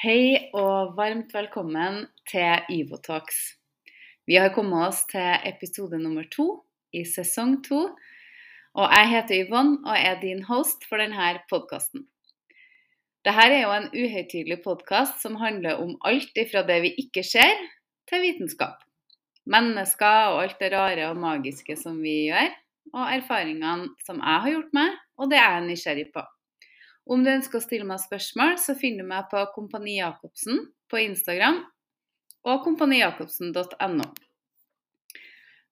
Hei og varmt velkommen til Ivotalks. Vi har kommet oss til episode nummer to i sesong to. Og jeg heter Yvonne og er din host for denne podkasten. Dette er jo en uhøytidelig podkast som handler om alt ifra det vi ikke ser, til vitenskap. Mennesker og alt det rare og magiske som vi gjør, og erfaringene som jeg har gjort meg, og det jeg er nysgjerrig på. Om du ønsker å stille meg spørsmål, så finner du meg på Kompani Jacobsen på Instagram og kompanijacobsen.no.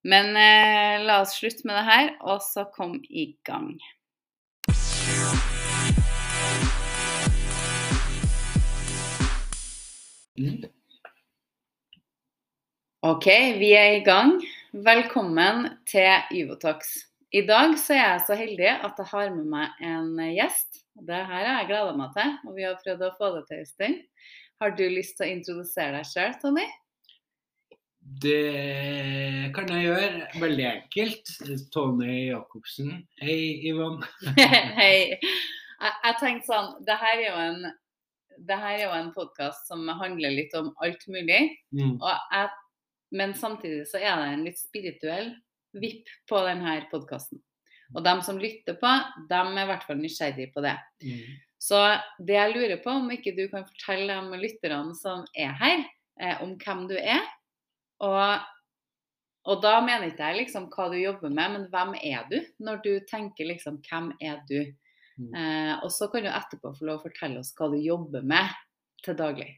Men eh, la oss slutte med det her, og så kom i gang. Ok, vi er i gang. Velkommen til Yvotox. I dag så er jeg så heldig at jeg har med meg en gjest. Det her har jeg gleda meg til, og vi har prøvd å få det til, en stund. Har du lyst til å introdusere deg sjøl, Tony? Det kan jeg gjøre. Veldig enkelt. Tony Jacobsen. Hei, Yvonne. Hei. Jeg, tenkte sånn Det her er jo en er jo en podkast som handler litt om alt mulig. Mm. Og jeg, men samtidig så er det en litt spirituell vipp på denne podkasten. Og de som lytter på, de er i hvert fall nysgjerrige på det. Mm. Så det jeg lurer på, om ikke du kan fortelle de lytterne som er her, eh, om hvem du er. Og, og da mener ikke jeg liksom hva du jobber med, men hvem er du? Når du tenker liksom hvem er du? Mm. Eh, og så kan du etterpå få lov å fortelle oss hva du jobber med til daglig.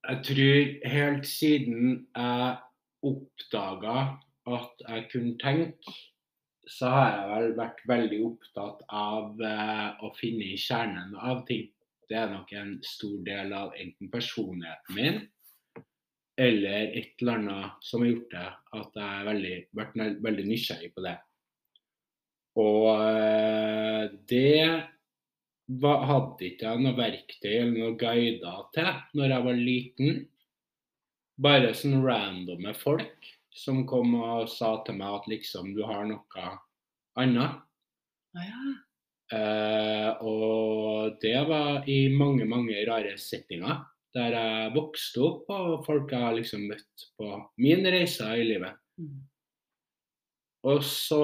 Jeg tror helt siden jeg oppdaga at jeg kunne tenke, så har jeg vel vært veldig opptatt av eh, å finne i kjernen av ting. Det er nok en stor del av enten personligheten min eller et eller annet som har gjort det at jeg har vært veldig nysgjerrig på det. Og eh, det var, hadde ikke jeg noe verktøy eller noe guider til når jeg var liten. Bare sånn randome folk som kom og sa til meg at liksom du har noe annet. Ah, ja. Eh, og det var i mange, mange rare settinger. Der jeg vokste opp, og folk jeg har liksom møtt på min reise i livet. Mm. Og så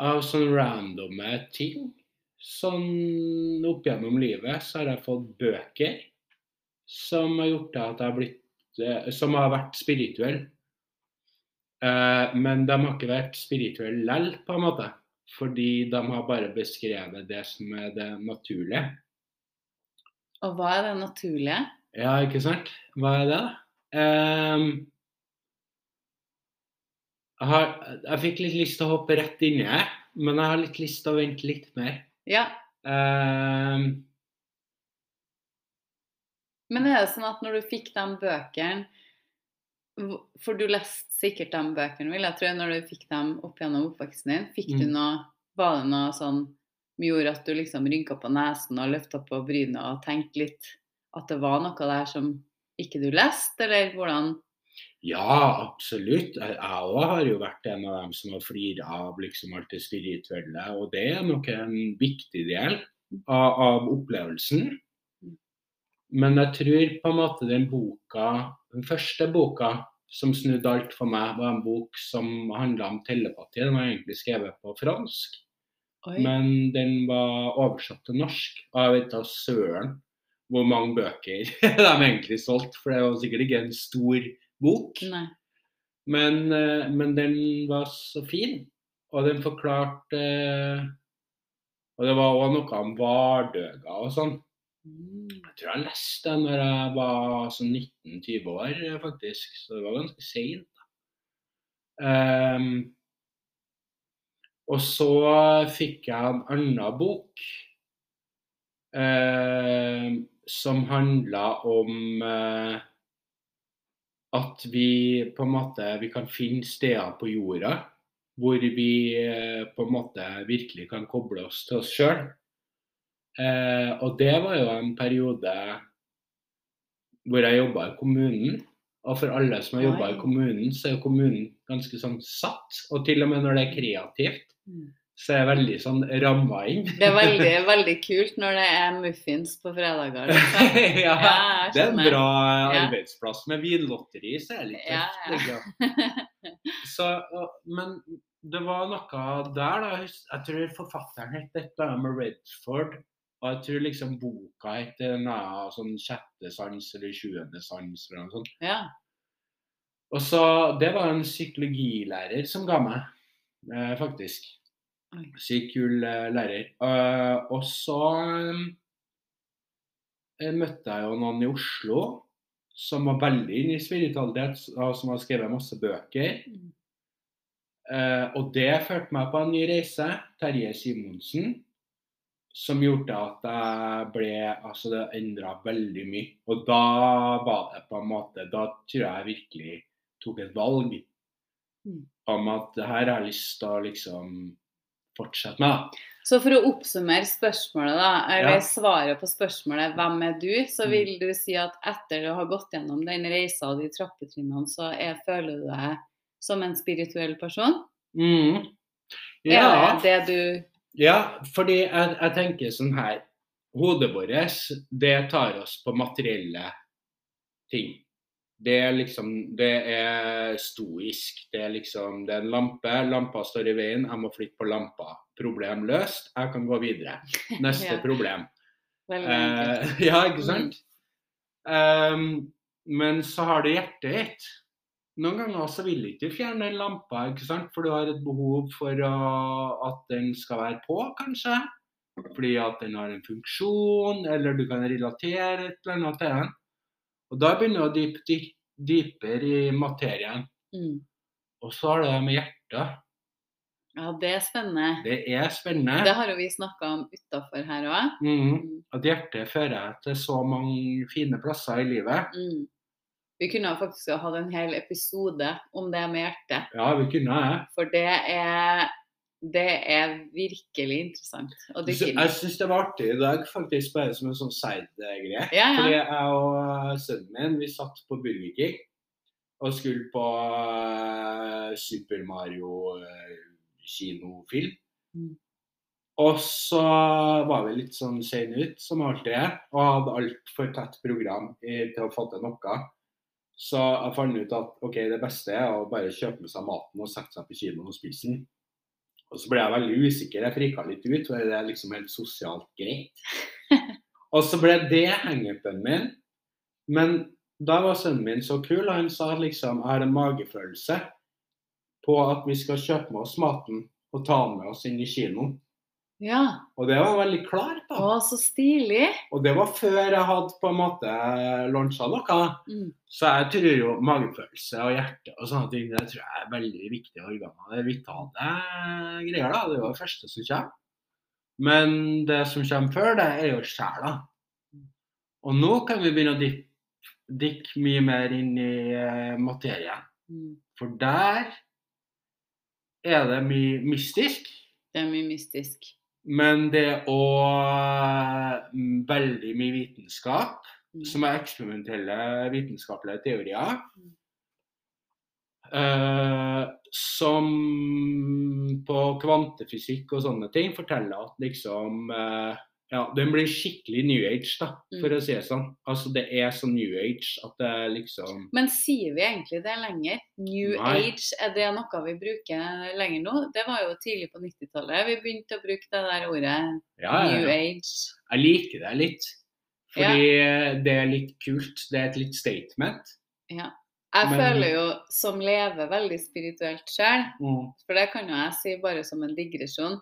Av sånne randomme ting Sånn opp gjennom livet så har jeg fått bøker som har gjort at jeg har blitt Som har vært spirituelle. Eh, men de har ikke vært spirituelle lell, på en måte. Fordi de har bare beskrevet det som er det naturlige. Og hva er det naturlige? Ja, ikke sant? Hva er det, da? Ehm, jeg, har, jeg fikk litt lyst til å hoppe rett inni her, men jeg har litt lyst til å vente litt mer. Ja, Ehm, men er det sånn at når du fikk de bøkene For du leste sikkert de bøkene, vil jeg tro, når du fikk dem opp gjennom oppveksten din. Fikk du Mm. noe Var det noe sånn som gjorde at du liksom rynka på nesen og løfta på brynet og tenkte litt at det var noe der som ikke du leste, eller hvordan ja, absolutt. Jeg òg har jo vært en av dem som har flirt av liksom alt det spirituelle, og det er nok en viktig del av, av opplevelsen. Men jeg tror på en måte den boka, den første boka som snudde alt for meg, var en bok som handla om telepati. Den var egentlig skrevet på fransk, Oi. men den var oversatt til norsk. Og jeg vet da søren hvor mange bøker de egentlig solgte, for det var sikkert ikke en stor bok. Men, eh, men den var så fin, og den forklarte eh, Og det var òg noe om vardøger og sånn. Mm. Jeg tror jeg leste den når jeg var sånn 19-20 år, faktisk. Så det var ganske seint. Um, og så fikk jeg en annen bok eh, som handla om uh, at vi på en måte vi kan finne steder på jorda hvor vi uh, på en måte virkelig kan koble oss til oss sjøl. Eh, og det var jo en periode hvor jeg jobba i kommunen. Og for alle som har jobba i kommunen, så er jo kommunen ganske sånn satt. Og til og med når det er kreativt, Mm. Så det jeg veldig sånn ramma inn. Det er veldig, veldig kult når det er muffins på fredager. Liksom. ja, Ja, det er en bra arbeidsplass. Med vinlotteri så er det litt tøft. ja. ja. Så, og- men det var noe der, da. Jeg tror forfatteren het dette med Redford. Og jeg tror liksom boka heter noe sånn sjette sans eller sjuende sans eller noe sånt. Ja. Og så, Det var en psykologilærer som ga meg, eh, faktisk. Sykt kul eh, lærer. Eh, og så eh, møtte jeg jo noen i Oslo som var veldig inne i spiritualitet, og som har skrevet masse bøker. Mm. Eh, og det førte meg på en ny reise. Terje Simonsen. Som gjorde at jeg ble Altså, det endra veldig mye. Og da var det på en måte Da tror jeg jeg virkelig tok et valg Mm. om at det her har jeg lyst til å liksom fortsette med. da. Så for å oppsummere spørsmålet, da, eller Ja. svaret på spørsmålet 'Hvem er du?', så Mm. vil du si at etter du har gått gjennom den reisa og de trappetrinnene, så er, føler du deg som en spirituell person? Mm. Ja. Er det det du Ja, fordi jeg, jeg tenker sånn her Hodet vårt, det tar oss på materielle ting. Det er liksom Det er stoisk. Det er liksom Det er en lampe. Lampa står i veien. Jeg må flytte på lampa. Problem løst. Jeg kan gå videre. Neste Ja. problem. Eh, ja, ikke sant? Um, men så har du hjertet ditt. Noen ganger så vil ikke fjerne den lampa, ikke sant? for du har et behov for at den skal være på, kanskje. Fordi at den har en funksjon, eller du kan relatere et eller annet til den. Og da begynner du å dype dyp, dypere i materien. Mm. Og så har du det med hjertet. Ja, det er spennende. Det er spennende. Det har jo vi snakka om utafor her òg. Mm. At hjertet fører til så mange fine plasser i livet. Mm. Vi kunne faktisk ha hatt en hel episode om det med hjertet. Ja, vi kunne det. For det er, det er virkelig interessant å dykke inn. Jeg syns det var artig i dag, faktisk bare som en sånn side-greie. Ja, ja. Fordi ja. jeg og sønnen min vi satt på Burger King og skulle på eh, Super Mario eh, kinofilm. Mm. Og så var vi litt sånn sene ut, som alltid er, og hadde altfor tett program til å få til noe. Så jeg fant ut at ok, det beste er å bare kjøpe med seg maten og sette seg på kinoen og spise den. Og så ble jeg veldig usikker, jeg frika litt ut, for det er liksom helt sosialt greit. og så ble det hangupen min. Men da var sønnen min så kul, og han sa liksom jeg har en magefølelse på at vi skal kjøpe med oss maten og ta den med oss inn i kinoen. Ja. Og det var jeg veldig klar på. Å, så stilig. Og det var før jeg hadde på en måte lansa noe. Mm. Så jeg tror jo magefølelse og hjerte og sånne ting, det tror jeg er veldig viktige organer. Det er vitale greier, da. Det er jo det første som kommer. Men det som kommer før, det er jo sjela. Og nå kan vi begynne å dykke mye mer inn i eh, materien. Mm. For der er det mye mystisk. Det er mye mystisk. Men det er òg veldig mye vitenskap, Mm. som er eksperimentelle vitenskapelige teorier. Mm. eh, som på kvantefysikk og sånne ting forteller at liksom eh, Ja, den blir skikkelig new age, da, for Mm. å si det sånn. Altså det er så new age at det liksom Men sier vi egentlig det lenger? New Nei. age, er det noe vi bruker lenger nå? Det var jo tidlig på 90-tallet vi begynte å bruke det der ordet Ja, ja, new ja. age. Jeg liker det litt. Fordi det er litt kult. Det er et litt statement. Ja. Jeg Men- føler jo, som lever veldig spirituelt sjøl, Mm. for det kan jo jeg si bare som en digresjon,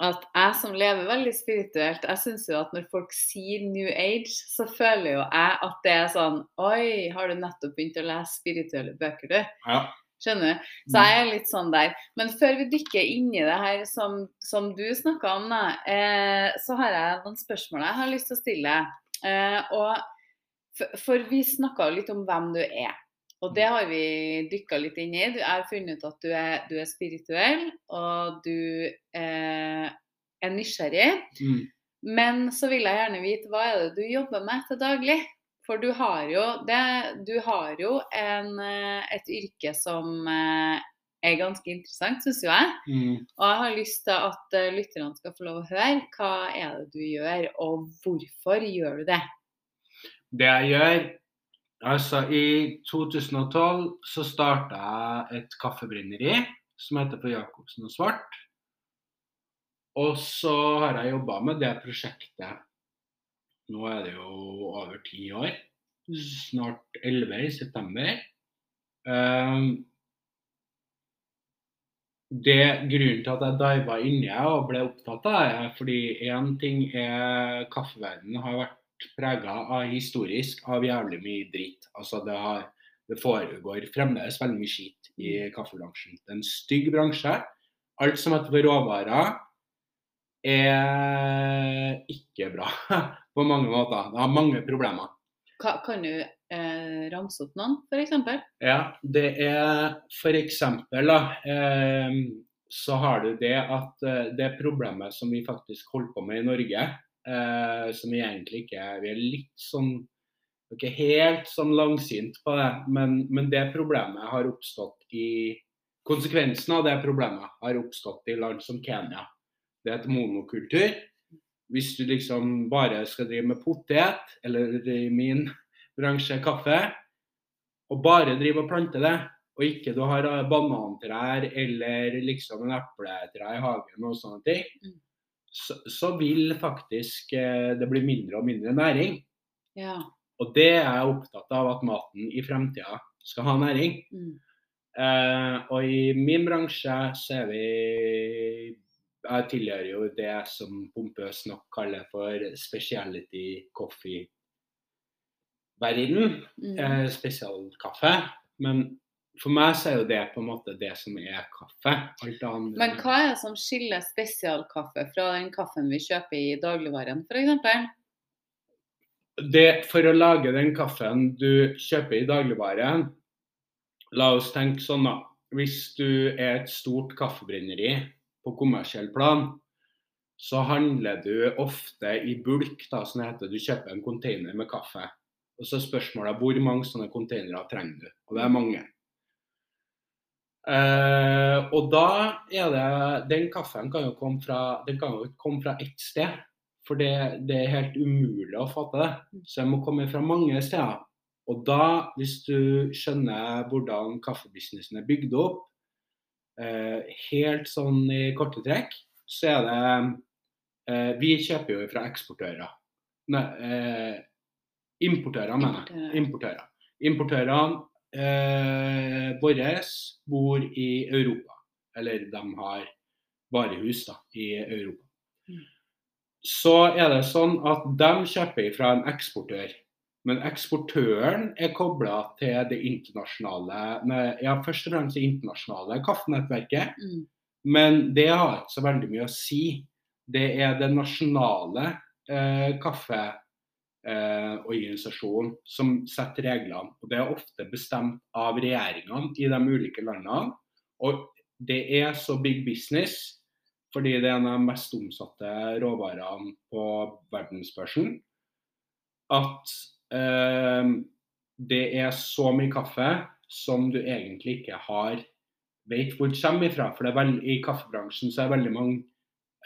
at jeg som lever veldig spirituelt, jeg syns jo at når folk sier New Age, så føler jo jeg at det er sånn Oi, har du nettopp begynt å lese spirituelle bøker, du? Ja. Skjønner du? Så jeg er litt sånn der. Men før vi dykker inn i det her som, som du snakka om, da, eh, så har jeg noen spørsmål jeg har lyst til å stille. Eh, og for, for vi snakka jo litt om hvem du er. Og det har vi dykka litt inn i. Du- har funnet ut at du er, du er spirituell, og du eh, er nysgjerrig. Mm. Men så vil jeg gjerne vite hva er det du jobber med til daglig? For du har jo, det, du har jo en, eh, et yrke som eh, er ganske interessant, syns jo jeg. Mm. Og jeg har lyst til at eh, lytterne skal få lov å høre hva er det du gjør, og hvorfor gjør du det? Det jeg gjør Altså, i 2012 så starta jeg et kaffebrenneri som heter for Jacobsen og Svart. Og så har jeg jobba med det prosjektet Nå er det jo over ti år. Snart elleve i september. Um, det Grunnen til at jeg diva inni og ble opptatt av det, er fordi én ting er kaffeverdenen har vært prega av historisk av jævlig mye dritt. Altså det, har, det foregår fremdeles veldig mye skit i kaffebransjen. Det er en stygg bransje. Alt som heter for råvarer, er ikke bra på mange måter. Det har mange problemer. Ka kan du eh, ramse opp noen, f.eks.? Ja, det er f.eks. eh, så har du det at eh, det problemet som vi faktisk holder på med i Norge, eh, som vi egentlig ikke er Vi er litt sånn ikke helt sånn langsynt på det, men, men det problemet har oppstått i Konsekvensen av det problemet har oppstått i land som Kenya. Det er et monokultur. Hvis du liksom bare skal drive med potet, eller i min bransje kaffe, og bare drive og plante det, og ikke du har banantrær eller liksom en epletre i hagen og sånne ting, Mm. Så, så vil faktisk eh, det bli mindre og mindre næring. Ja. Og det er jeg opptatt av at maten i fremtida skal ha næring. Mm. Eh, og i min bransje så er vi Jeg tilhører jo det som pompøst nok kaller for speciality coffee-verden. Mm. Eh, spesialkaffe. Men for meg så er jo det på en måte det som er kaffe. Men hva er det som skiller spesialkaffe fra den kaffen vi kjøper i dagligvaren, f.eks.? det, For å lage den kaffen du kjøper i dagligvaren, la oss tenke sånn da. Hvis du er et stort kaffebrenneri på kommersiell plan, så handler du ofte i bulk, da, som det heter. Du kjøper en container med kaffe. Og så er spørsmålet hvor mange sånne containere trenger du? Og det er mange. Eh, og da er det Den kaffen kan jo komme fra, den kan jo komme fra ett sted. For det, det er helt umulig å fatte det. Så jeg må komme fra mange steder. Og da, hvis du skjønner hvordan kaffebusinessen er bygd opp, uh, helt sånn i korte trekk, så er det uh, Vi kjøper jo fra eksportører. Nei, importører, mener jeg. Importører. Importørene eh, våre bor i Europa. Eller de har varehus da, i Europa. Mm. Så er det sånn at de kjøper fra en eksportør. Men eksportøren er kobla til det internasjonale nei, ja, først og fremst det internasjonale kaffenettverket. Mm. Men det har ikke så veldig mye å si. Det er det nasjonale eh, kaffeorganisasjonen som setter reglene. Og Det er ofte bestemt av regjeringene i de ulike landene. Og det er så big business fordi det er en av de mest omsatte råvarene på verdensbørsen, at eh, det er så mye kaffe som du egentlig ikke har vet hvor det kommer ifra. For veld, i kaffebransjen så er det veldig mange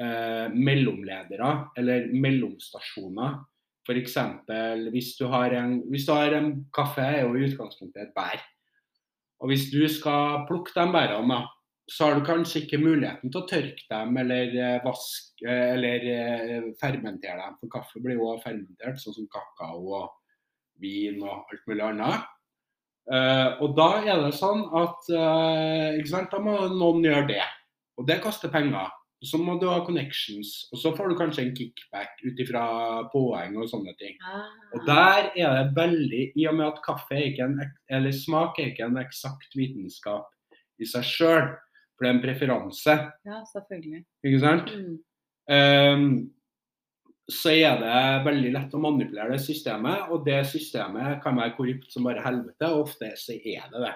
eh, mellomledere, eller mellomstasjoner. F.eks. hvis hvis du har en kaffe, er jo i utgangspunktet et bær. Og hvis du skal plukke de bærene, så har du kanskje ikke muligheten til å tørke dem eller eh, vaske eller eh, fermentere dem. For kaffe blir jo fermentert, sånn som kakao og vin og alt mulig annet. Eh, og da er det sånn at eh, sant, da må noen gjøre det. Og det koster penger. Så må du ha connections, og så får du kanskje en kickback ut ifra poeng og sånne ting. Ah. Og der er det veldig I og med at kaffe er ikke en, eller smak er ikke en eksakt vitenskap i seg sjøl, for det er en preferanse, Ja, selvfølgelig. ikke sant? Mm. Um, så er det veldig lett å manipulere det systemet, og det systemet kan være korrupt som bare helvete, og ofte så er det det.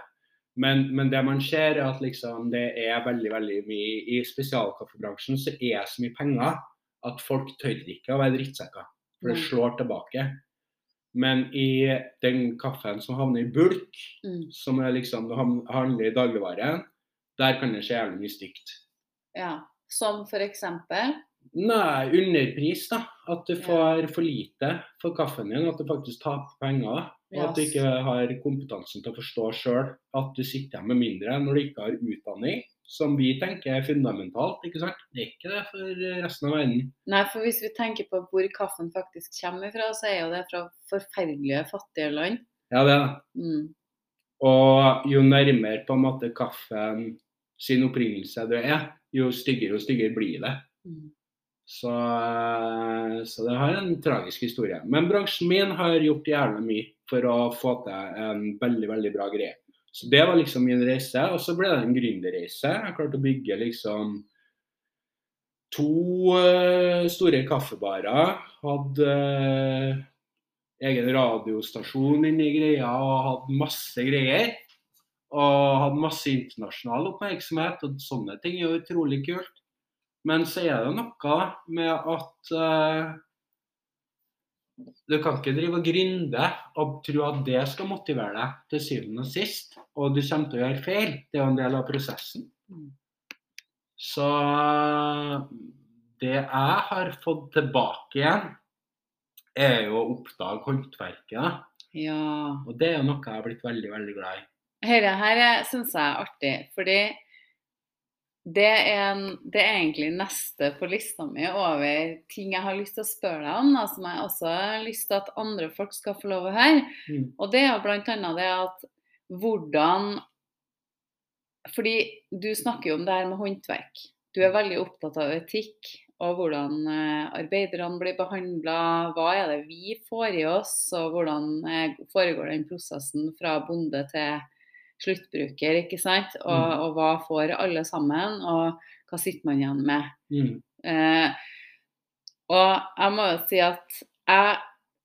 Men, men det man ser er at liksom det er veldig veldig mye I spesialkaffebransjen så er det så mye penger at folk tør ikke å være drittsekker. For det slår tilbake. Men i den kaffen som havner i bulk, Mm. som er liksom du handler i dagligvare, Der kan det skje jævlig mye stygt. Ja. Som eksempel Nei, underpris, da. At du får for lite for kaffen din. At du faktisk taper penger. Og at du ikke har kompetansen til å forstå sjøl at du sitter igjen med mindre når du ikke har utdanning. Som vi tenker er fundamentalt. ikke sant? Det er ikke det for resten av verden. Nei, for hvis vi tenker på hvor kaffen faktisk kommer fra, så er jo det fra forferdelige fattige land. Ja, det er det. Mm. Og jo nærmere på en måte kaffen sin opprinnelse du er, jo styggere og styggere blir det. Mm. Så, eh, så det har en tragisk historie. Men bransjen min har gjort jævlig mye for å få til en veldig, veldig bra greie. Så det var liksom min reise. Og så ble det en gründerreise. Jeg klarte å bygge liksom to eh, store kaffebarer. Hadde eh, egen radiostasjon inni greia og hadde masse greier. Og hadde masse internasjonal oppmerksomhet, og sånne ting er jo utrolig kult. Men så er det noe med at uh, du kan ikke drive og gründe og tro at det skal motivere deg til syvende og sist. Og du kommer til å gjøre feil. Det er jo en del av prosessen. Så det jeg har fått tilbake igjen, er jo å oppdage håndverket. Ja. Og det er jo noe jeg har blitt veldig, veldig glad i. Dette her syns jeg er artig, fordi det er, en, det er egentlig neste på lista mi over ting jeg har lyst til å spørre deg om, da, som jeg også har lyst til at andre folk skal få lov å høre. Mm. Og det er jo bl.a. det at hvordan Fordi du snakker jo om det her med håndverk. Du er veldig opptatt av etikk og hvordan eh, arbeiderne blir behandla. Hva er det vi får i oss, og hvordan eh, foregår den prosessen fra bonde til sluttbruker, ikke sant? Og, Mm. og hva får alle sammen, og hva sitter man igjen med? Mm. Eh, og jeg må jo si at jeg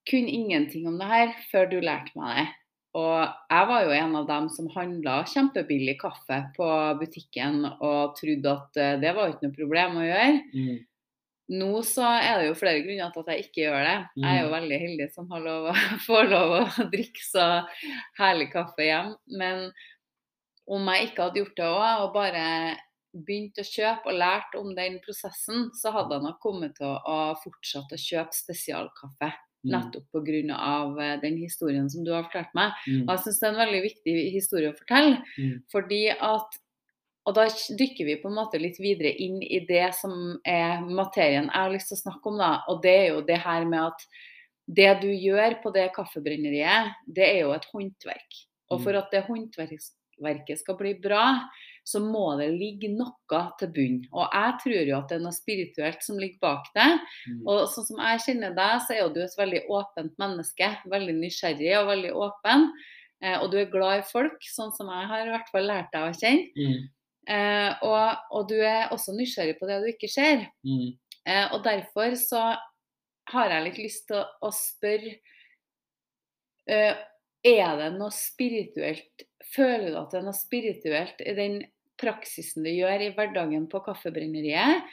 kunne ingenting om det her før du lærte meg det. Og jeg var jo en av dem som handla kjempebillig kaffe på butikken og trodde at eh, det var ikke noe problem å gjøre. Mm. Nå så er det jo flere grunner til at jeg ikke gjør det. Jeg er jo Mm. veldig heldig som har lov å, får lov å drikke så herlig kaffe hjem. Men om jeg ikke hadde gjort det òg, og bare begynt å kjøpe og lært om den prosessen, så hadde jeg nok kommet til å fortsette å kjøpe spesialkaffe. Mm. Nettopp pga. eh, den historien som du har fortalt meg. Mm. Og jeg syns det er en veldig viktig historie å fortelle. Mm. Fordi at Og da dykker vi på en måte litt videre inn i det som er materien jeg har lyst til å snakke om. da, Og det er jo det her med at det du gjør på det kaffebrenneriet, det er jo et håndverk. Og Mm. for at det håndverket skal bli bra, så må det ligge noe til bunn. Og jeg tror jo at det er noe spirituelt som ligger bak det. Mm. Og sånn som jeg kjenner deg, så er jo du et veldig åpent menneske. Veldig nysgjerrig og veldig åpen. Eh, og du er glad i folk, sånn som jeg har i hvert fall lært deg å kjenne. Mm. Eh, og, og du er også nysgjerrig på det du ikke ser. Mm. Eh, og derfor så har jeg litt lyst til å, å spørre eh, Er det noe spirituelt Føler du at det er noe spirituelt i den praksisen du gjør i hverdagen på kaffebrenneriet?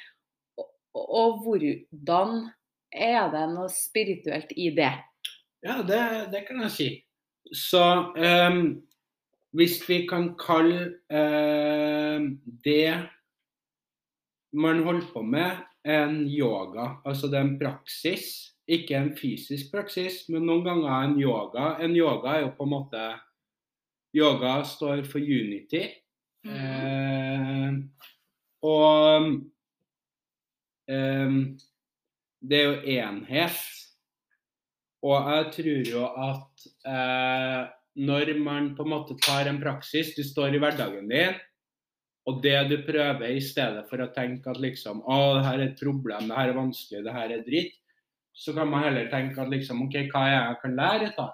Og, og, hvordan er det noe spirituelt i det? Ja, det, det kan jeg si. Så ehm, hvis vi kan kalle eh, det man holder på med, en yoga, altså det er en praksis, ikke en fysisk praksis, men noen ganger en yoga. En yoga er jo på en måte Yoga står for unity. Eh, og eh, det er jo enhet. Og jeg tror jo at eh, når man på en måte tar en praksis, du står i hverdagen din, og det du prøver i stedet for å tenke at liksom Å, det her er et problem, det her er vanskelig, det her er dritt. Så kan man heller tenke at liksom OK, hva er jeg kan lære ut av?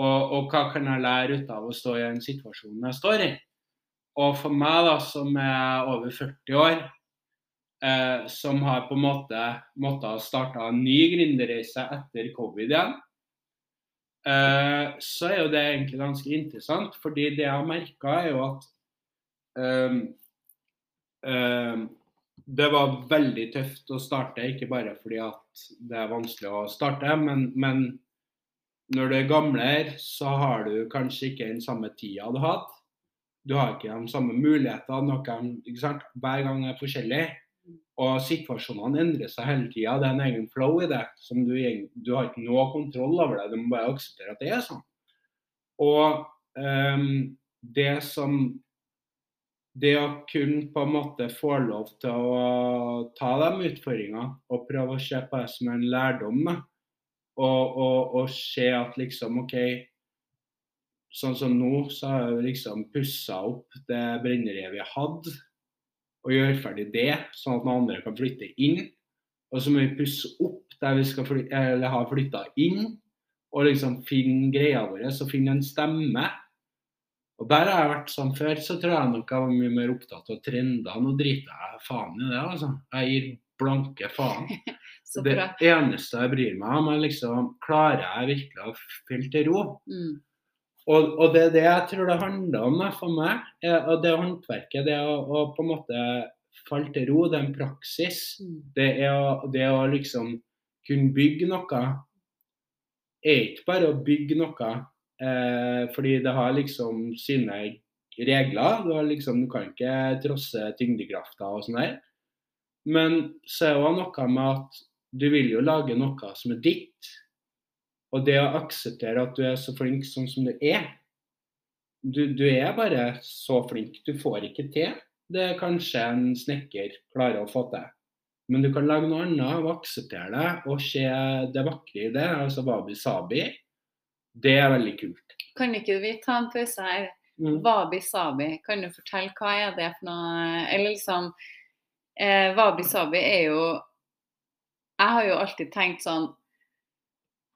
Og, og hva kan jeg lære ut av å stå i den situasjonen jeg står i? Og for meg, da, som er over 40 år, eh, som har på en måte måttet starte en ny gründerreise etter covid igjen, eh, så er jo det egentlig ganske interessant. fordi det jeg har merka, er jo at ehm, ehm, det var veldig tøft å starte, ikke bare fordi at det er vanskelig å starte, men, men når du er gamlere, så har du kanskje ikke den samme tida du har hatt. Du har ikke de samme mulighetene. Hver gang er forskjellig. Og situasjonene endrer seg hele tida. Det er en egen flow i det. som Du, du har ikke noe kontroll over det. Du må bare akseptere at det er sånn. Og um, det som Det å kun på en måte få lov til å ta de utfordringene og prøve å se på det som en lærdom, og, og, og se at liksom OK Sånn som nå, så har jeg liksom pussa opp det brenneriet vi hadde og gjøre ferdig det, sånn at noen andre kan flytte inn. Og så må vi pusse opp der vi skal flytte, eller har flytta inn, og liksom finne greia vår og finne en stemme. Og Der har jeg vært sånn før, så tror jeg nok jeg var mye mer opptatt av trendene. Nå driter jeg faen i det, altså. Jeg gir blanke faen. det eneste jeg bryr meg om, er liksom Klarer jeg virkelig å fylle til ro? Mm. Og, og, det er det jeg tror det handler om for meg. og Det håndverket, det å, å på en måte falle til ro, det er en praksis. Mm. Det er å, det å liksom kunne bygge noe er ikke bare å bygge noe, eh, fordi det har liksom sine regler. Du, liksom, du kan ikke trosse tyngdekrafta og sånn der. Men så er det òg noe med at du vil jo lage noe som er ditt. Og det å akseptere at du er så flink sånn som du er du, du, er bare så flink. Du får ikke til det kanskje en snekker klarer å få til. Men du kan lage noe annet og akseptere det og se det vakre i det. Altså wabi-sabi. Det er veldig kult. Kan ikke vi ta en pause her? Mm. Wabi-sabi, kan du fortelle hva er det for noe Eller liksom eh, Wabi-sabi er jo Jeg har jo alltid tenkt sånn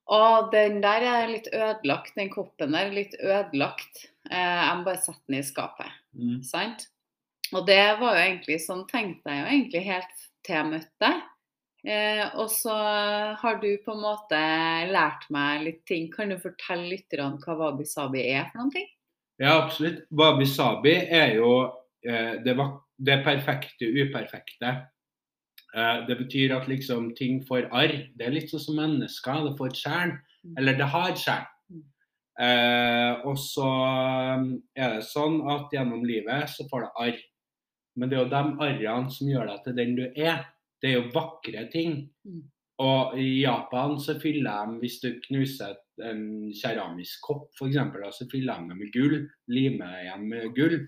å, den der er litt ødelagt. Den koppen der er litt ødelagt. Eh, jeg må bare sette den i skapet. Mm. Sant? Og det var jo egentlig sånn tenkte jeg jo egentlig helt til jeg møtte deg. Eh, og så har du på en måte lært meg litt ting. Kan du fortelle litt om hva wabi sabi er for noen ting? Ja, absolutt. Wabi sabi er jo eh, det, det perfekte uperfekte. Eh, det betyr at liksom ting får arr. Det er litt sånn som mennesker. Det får sjel. Mm. Eller det har sjel. Mm. Eh, og så um, er det sånn at gjennom livet så får det arr. Men det er jo de arrene som gjør deg til den du er. Det er jo vakre ting. Mm. Og i Japan så fyller de, hvis du knuser en keramisk kopp f.eks., så fyller de med gull. Limer igjen med gull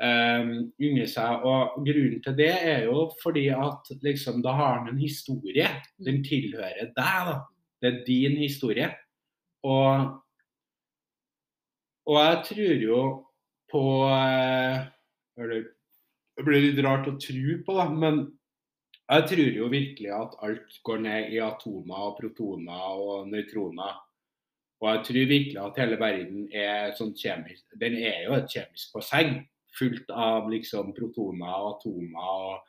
um, unge seg. Og grunnen til det er jo fordi at liksom, da har den en historie. Den tilhører deg. da. Det er din historie. Og, og jeg tror jo på eh, eller, Det blir litt rart å tro på, da, men jeg tror jo virkelig at alt går ned i atomer og protoner og nøytroner. Og jeg tror virkelig at hele verden er sånn kjemisk Den er jo et kjemisk basseng fullt av liksom protoner og atomer og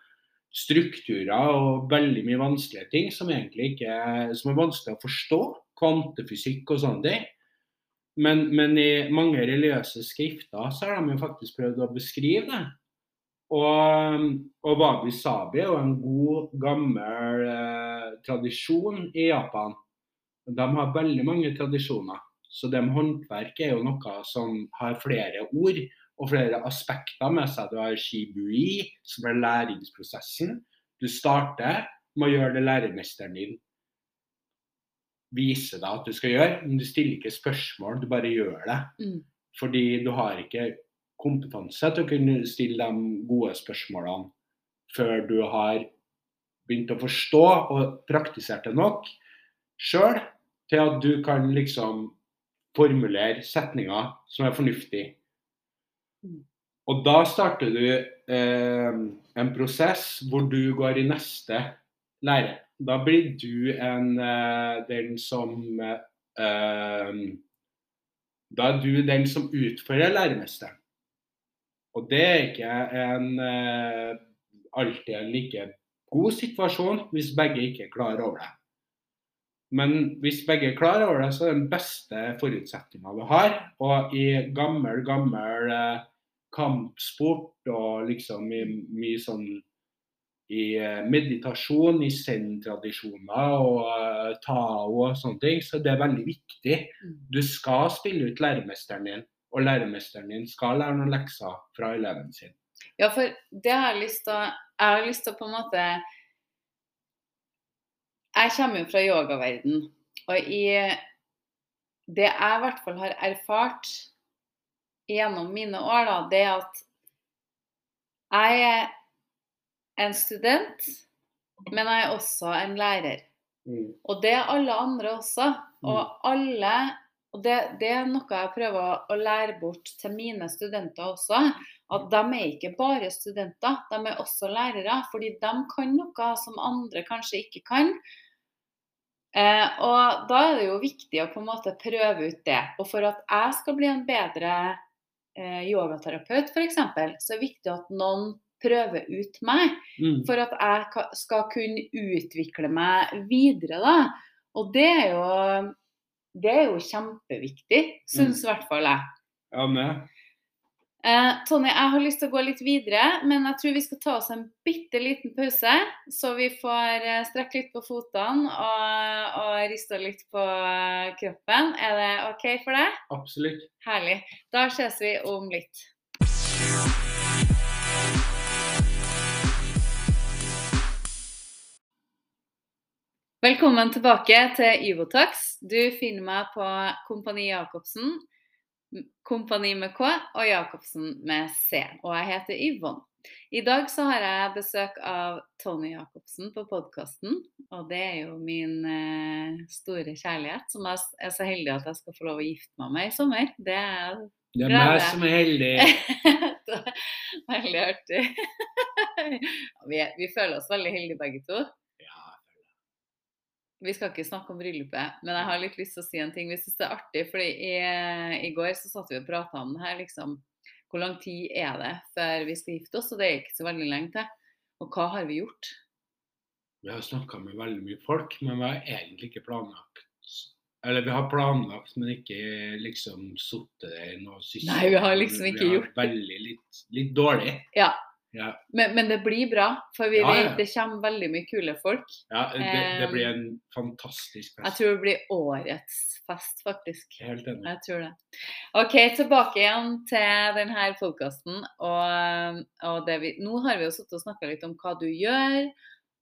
strukturer og veldig mye vanskelige ting som egentlig ikke som er vanskelig å forstå. Kvantefysikk og sånne ting. Men, men, i mange religiøse skrifter så har de jo faktisk prøvd å beskrive det. Og, og wabi sabi er jo en god, gammel eh, tradisjon i Japan. De har veldig mange tradisjoner. Så det med håndverk er jo noe som har flere ord og flere aspekter med seg. Du har shibui, som er læringsprosessen. Du starter med å gjøre det læremesteren din viser deg at du skal gjøre, men du stiller ikke spørsmål, du bare gjør det. Mm. Fordi du har ikke kompetanse til å kunne stille de gode spørsmålene før du har begynt å forstå og praktisert det nok sjøl til at du kan liksom formulere setninger som er fornuftige og da starter du eh, en prosess hvor du går i neste lære. Da blir du en, eh, den som eh, Da er du den som utfører læremesteren. Og det er ikke en, eh, alltid en like god situasjon hvis begge ikke er klar over det. Men hvis begge er klar over det, så er det den beste forutsetninga du har. Og i gammel, gammel eh, kampsport og liksom mye sånn i eh, meditasjon, i zen-tradisjoner og uh, tao og sånne ting. Så det er veldig viktig. Mm. Du skal spille ut læremesteren din. og læremesteren din skal lære noen lekser fra eleven sin. Ja, for det har jeg lyst til å Jeg har lyst til å på en måte Jeg kommer jo fra yogaverden, og i det jeg i hvert fall har erfart gjennom mine år, da, det at jeg er en student, men jeg er også en lærer. Mm. Og det er alle andre også. Og alle og det, det er noe jeg prøver å lære bort til mine studenter også. At de er ikke bare studenter, de er også lærere. Fordi de kan noe som andre kanskje ikke kan. Eh, og da er det jo viktig å på en måte prøve ut det. Og for at jeg skal bli en bedre eh, yogaterapeut f.eks., så er det viktig at noen prøver ut meg. Mm. For at jeg skal kunne utvikle meg videre, da. Og det er jo, det er jo kjempeviktig, syns i hvert fall jeg. Ja, med. Eh, Tonje, jeg har lyst til å gå litt videre, men jeg tror vi skal ta oss en bitte liten pause. Så vi får eh, strekke litt på føttene og, og riste litt på eh, kroppen. Er det OK for deg? Absolutt. Herlig. Da ses vi om litt. Velkommen tilbake til Ivotax. Du finner meg på Kompani Jacobsen, Kompani med K og Jacobsen med C. Og jeg heter Yvonne. I dag så har jeg besøk av Tony Jacobsen på podkasten. Og det er jo min eh, store kjærlighet, som jeg er så heldig at jeg skal få lov å gifte meg med i sommer. Det er Det er meg som er heldig. Veldig artig. Vi, er, vi føler oss veldig heldige begge to. Vi skal ikke snakke om bryllupet, men jeg har litt lyst til å si en ting. Vi syns det er artig, fordi i, i går så satt vi og prata om det her, liksom. Hvor lang tid er det før vi skal gifte oss? Og det er ikke så veldig lenge til. Og hva har vi gjort? vi har snakka med veldig mye folk, men vi har egentlig ikke planlagt. Eller vi har planlagt, men ikke liksom sittet det i noe system. Nei, vi har liksom ikke vi har gjort- Veldig litt, litt dårlig. Ja. Ja, Men, men det blir bra, for vi Ja, ja. vet det kommer veldig mye kule folk. ja det, det Um, blir en fantastisk fest. Jeg tror det blir årets fest, faktisk. Helt enig. Jeg tror det. OK, tilbake igjen til denne podkasten. Og, og vi, nå har vi jo sittet og snakka litt om hva du gjør,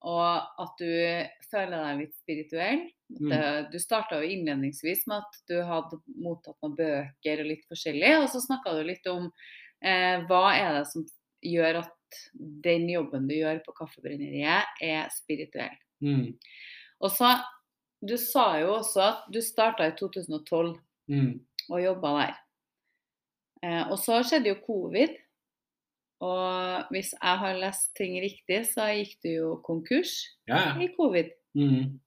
og at du føler deg litt spirituell. Mm. Det, du starta jo innledningsvis med at du hadde mottatt noen bøker og litt forskjellig. Og så snakka du litt om eh, hva er det som gjør at den jobben du gjør på Kaffebrenneriet, er spirituell. Mm. Og så, Du sa jo også at du starta i 2012 Mm. og jobba der. Eh, og så skjedde jo covid. Og hvis jeg har lest ting riktig, så gikk du jo konkurs Ja, ja. i covid. Mm.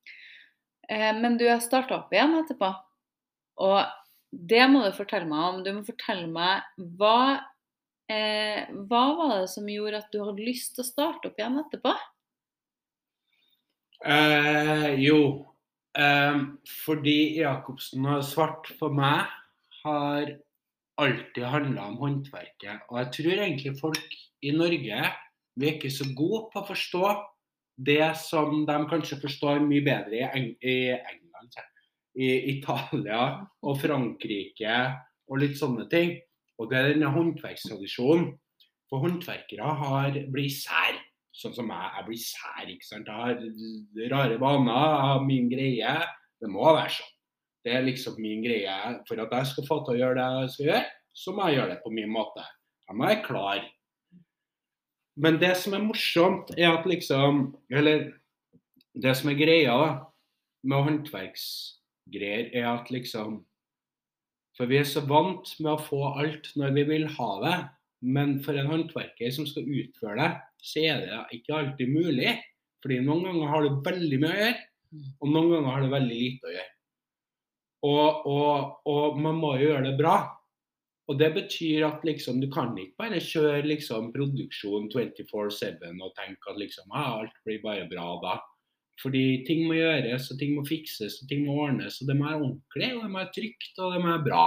Eh, men du har starta opp igjen etterpå. Og det må du fortelle meg om. Du må fortelle meg hva eh, Hva var det som gjorde at du hadde lyst til å starte opp igjen etterpå? Eh, jo, eh, fordi Jacobsen og svart for meg har alltid handla om håndverket. Og jeg tror egentlig folk i Norge vi er ikke så gode på å forstå det som de kanskje forstår mye bedre i, Eng i England, i Italia og Frankrike og litt sånne ting. Og det er denne håndverkstradisjonen. For håndverkere har blir sær. Sånn som jeg. Jeg blir sær. ikke sant? Jeg har rare vaner, jeg har min greie. Det må være sånn. Det er liksom min greie. For at jeg skal få til å gjøre det jeg skal gjøre, så må jeg gjøre det på min måte. Jeg må være klar. Men det som er morsomt, er at liksom Eller det som er greia med håndverksgreier, er at liksom For vi er så vant med å få alt når vi vil ha det. Men for en håndverker som skal utføre det, så er det ikke alltid mulig. Fordi noen ganger har du veldig mye å gjøre, og noen ganger har du veldig lite å gjøre. Og, og, og man må jo gjøre det bra. Og det betyr at liksom, du kan ikke bare kjøre liksom, produksjon 24-7 og tenke at liksom, ah, alt blir bare bra da. Fordi ting må gjøres, og ting må fikses, og ting må ordnes. Og det må være ordentlig, og det må være trygt, og det må være bra.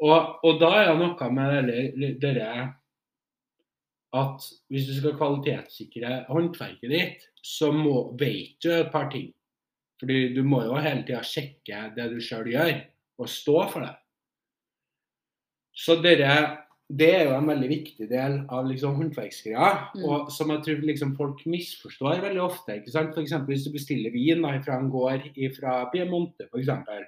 Og, og da er det noe med dere at hvis du skal kvalitetssikre håndverket ditt, så må, vet du et par ting. Fordi du må jo hele tida sjekke det du sjøl gjør, og stå for det. Så dere, det er jo en veldig viktig del av liksom håndverksgreia, Mm. og som jeg tror liksom folk misforstår veldig ofte. ikke sant? Eksempel hvis du bestiller vin da, fra en gård fra Piemonte, eksempel,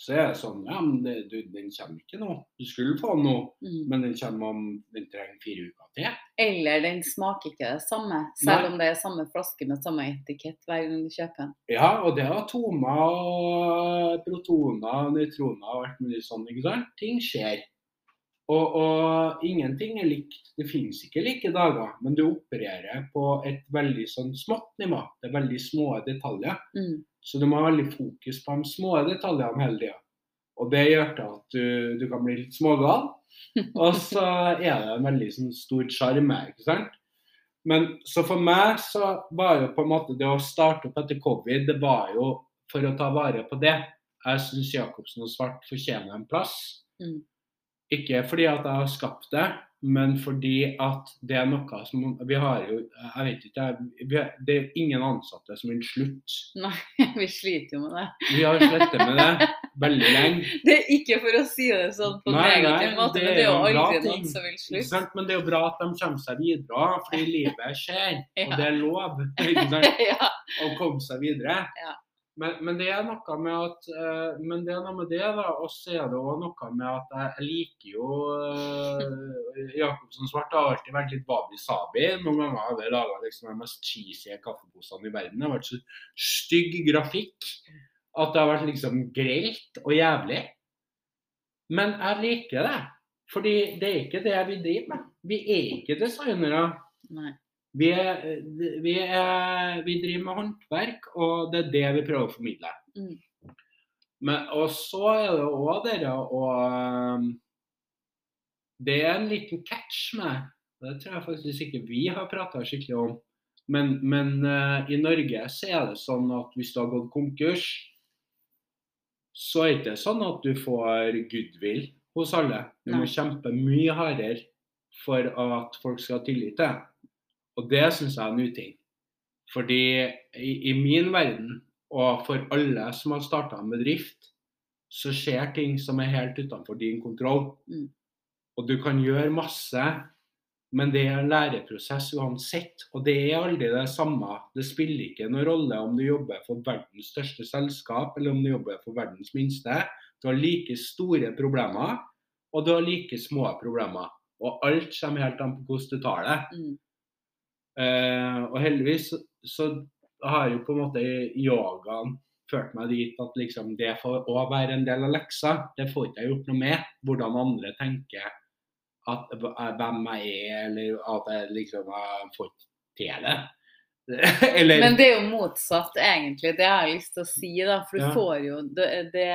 så er det sånn Ja, men det, du, den kommer ikke nå. Du skulle få den nå, Mm. men den kommer om Den trenger fire uker til. Eller den smaker ikke det samme, selv Nei. om det er samme flaske med samme etikett hver gang du kjøper den. Ja, og det er atomer og protoner, nøytroner og alt mulig sånn, ikke sant? Ting skjer. Og, og ingenting er likt. Det finnes ikke like dager, men du opererer på et veldig sånn smått nivå. Det er veldig små detaljer. Mm. Så du må ha veldig fokus på de små detaljene hele tida. Og det gjør til at du, du kan bli litt smågal. Og så er det en veldig sånn, stor sjarme, ikke sant. Men så for meg så var jo på en måte det å starte opp etter covid, det var jo for å ta vare på det. Jeg syns Jacobsen og Svart fortjener en plass. Mm. Ikke fordi at jeg har skapt det, men fordi at det er noe som Vi har jo Jeg vet ikke, har, det er ingen ansatte som vil slutte. Nei, vi sliter jo med det. Vi har slettet med det veldig lenge. Det er ikke for å si det sånn på Nei, nei, måte, men det er jo aldri noen som vil slutte. Men det er jo bra at de kommer seg videre, fordi livet skjer. Ja. Og det er lov sant? ja. å komme seg videre. Ja. Men, men det er noe med at eh, Men det er noe med det, da. Og så er det òg noe med at jeg, liker jo uh, Jacobsen Svart har alltid vært litt wabi-sabi. Noen ganger har jeg laga liksom de mest cheesy kaffeposene i verden. Det har vært så stygg grafikk at det har vært liksom grelt og jævlig. Men jeg liker det. Fordi det er ikke det vi driver med. Vi er ikke designere. Nei. Vi, er, vi, vi driver med håndverk, og det er det vi prøver å formidle. Mm. Men, og så er det òg dere å Det er en liten catch med Det tror jeg faktisk ikke vi har prata skikkelig om. Men, men uh, i Norge så er det sånn at hvis du har gått konkurs, så er det ikke sånn at du får goodwill hos alle. Du må kjempe mye hardere for at folk skal ha tillit til deg. Og det syns jeg er en uting. Fordi i, i min verden, og for alle som har starta en bedrift, så skjer ting som er helt utenfor din kontroll. Mm. Og du kan gjøre masse, men det er en læreprosess uansett. Og det er aldri det samme. Det spiller ikke noen rolle om du jobber for verdens største selskap, eller om du jobber for verdens minste. Du har like store problemer, og du har like små problemer. Og alt kommer helt an på hvordan du tar det. Mm. Eh, og heldigvis så, har jo på en måte yogaen ført meg dit at liksom det får òg være en del av leksa. Det får ikke jeg gjort noe med. Hvordan andre tenker at, hvem jeg er, eller at jeg liksom har får til det. eller Men det er jo motsatt, egentlig. Det har jeg lyst til å si, da. For du Ja. får jo det, det,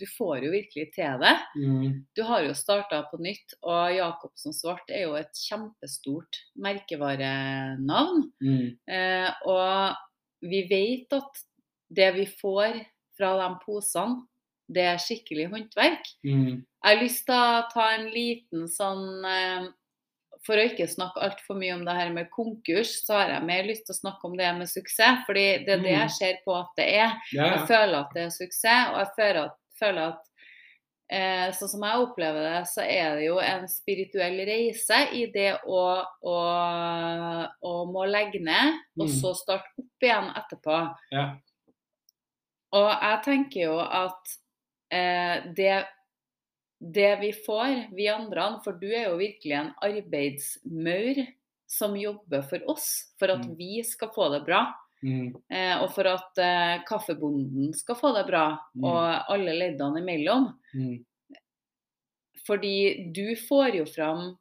Du får jo virkelig til det. mm, Du har jo starta på nytt, og Jacobsen Svart er jo et kjempestort merkevarenavn. mm, Eh, og vi vet at det vi får fra de posene, det er skikkelig håndverk. mm, Jeg har lyst til å ta en liten sånn eh, For å ikke snakke altfor mye om det her med konkurs, så har jeg mer lyst til å snakke om det med suksess. fordi det er det Mm. jeg ser på at det er. ja, Jeg føler at det er suksess, og jeg føler at, føler at eh, Sånn som jeg opplever det, så er det jo en spirituell reise i det å, å, å må legge ned, og Mm. så starte opp igjen etterpå. ja. Og jeg tenker jo at eh, det, det vi får, vi andre, for du er jo virkelig en arbeidsmaur som jobber for oss, for at Mm. vi skal få det bra. Mm, Eh, og for at eh, kaffebonden skal få det bra, Mm. og alle leddene imellom. mm, Fordi du får jo fram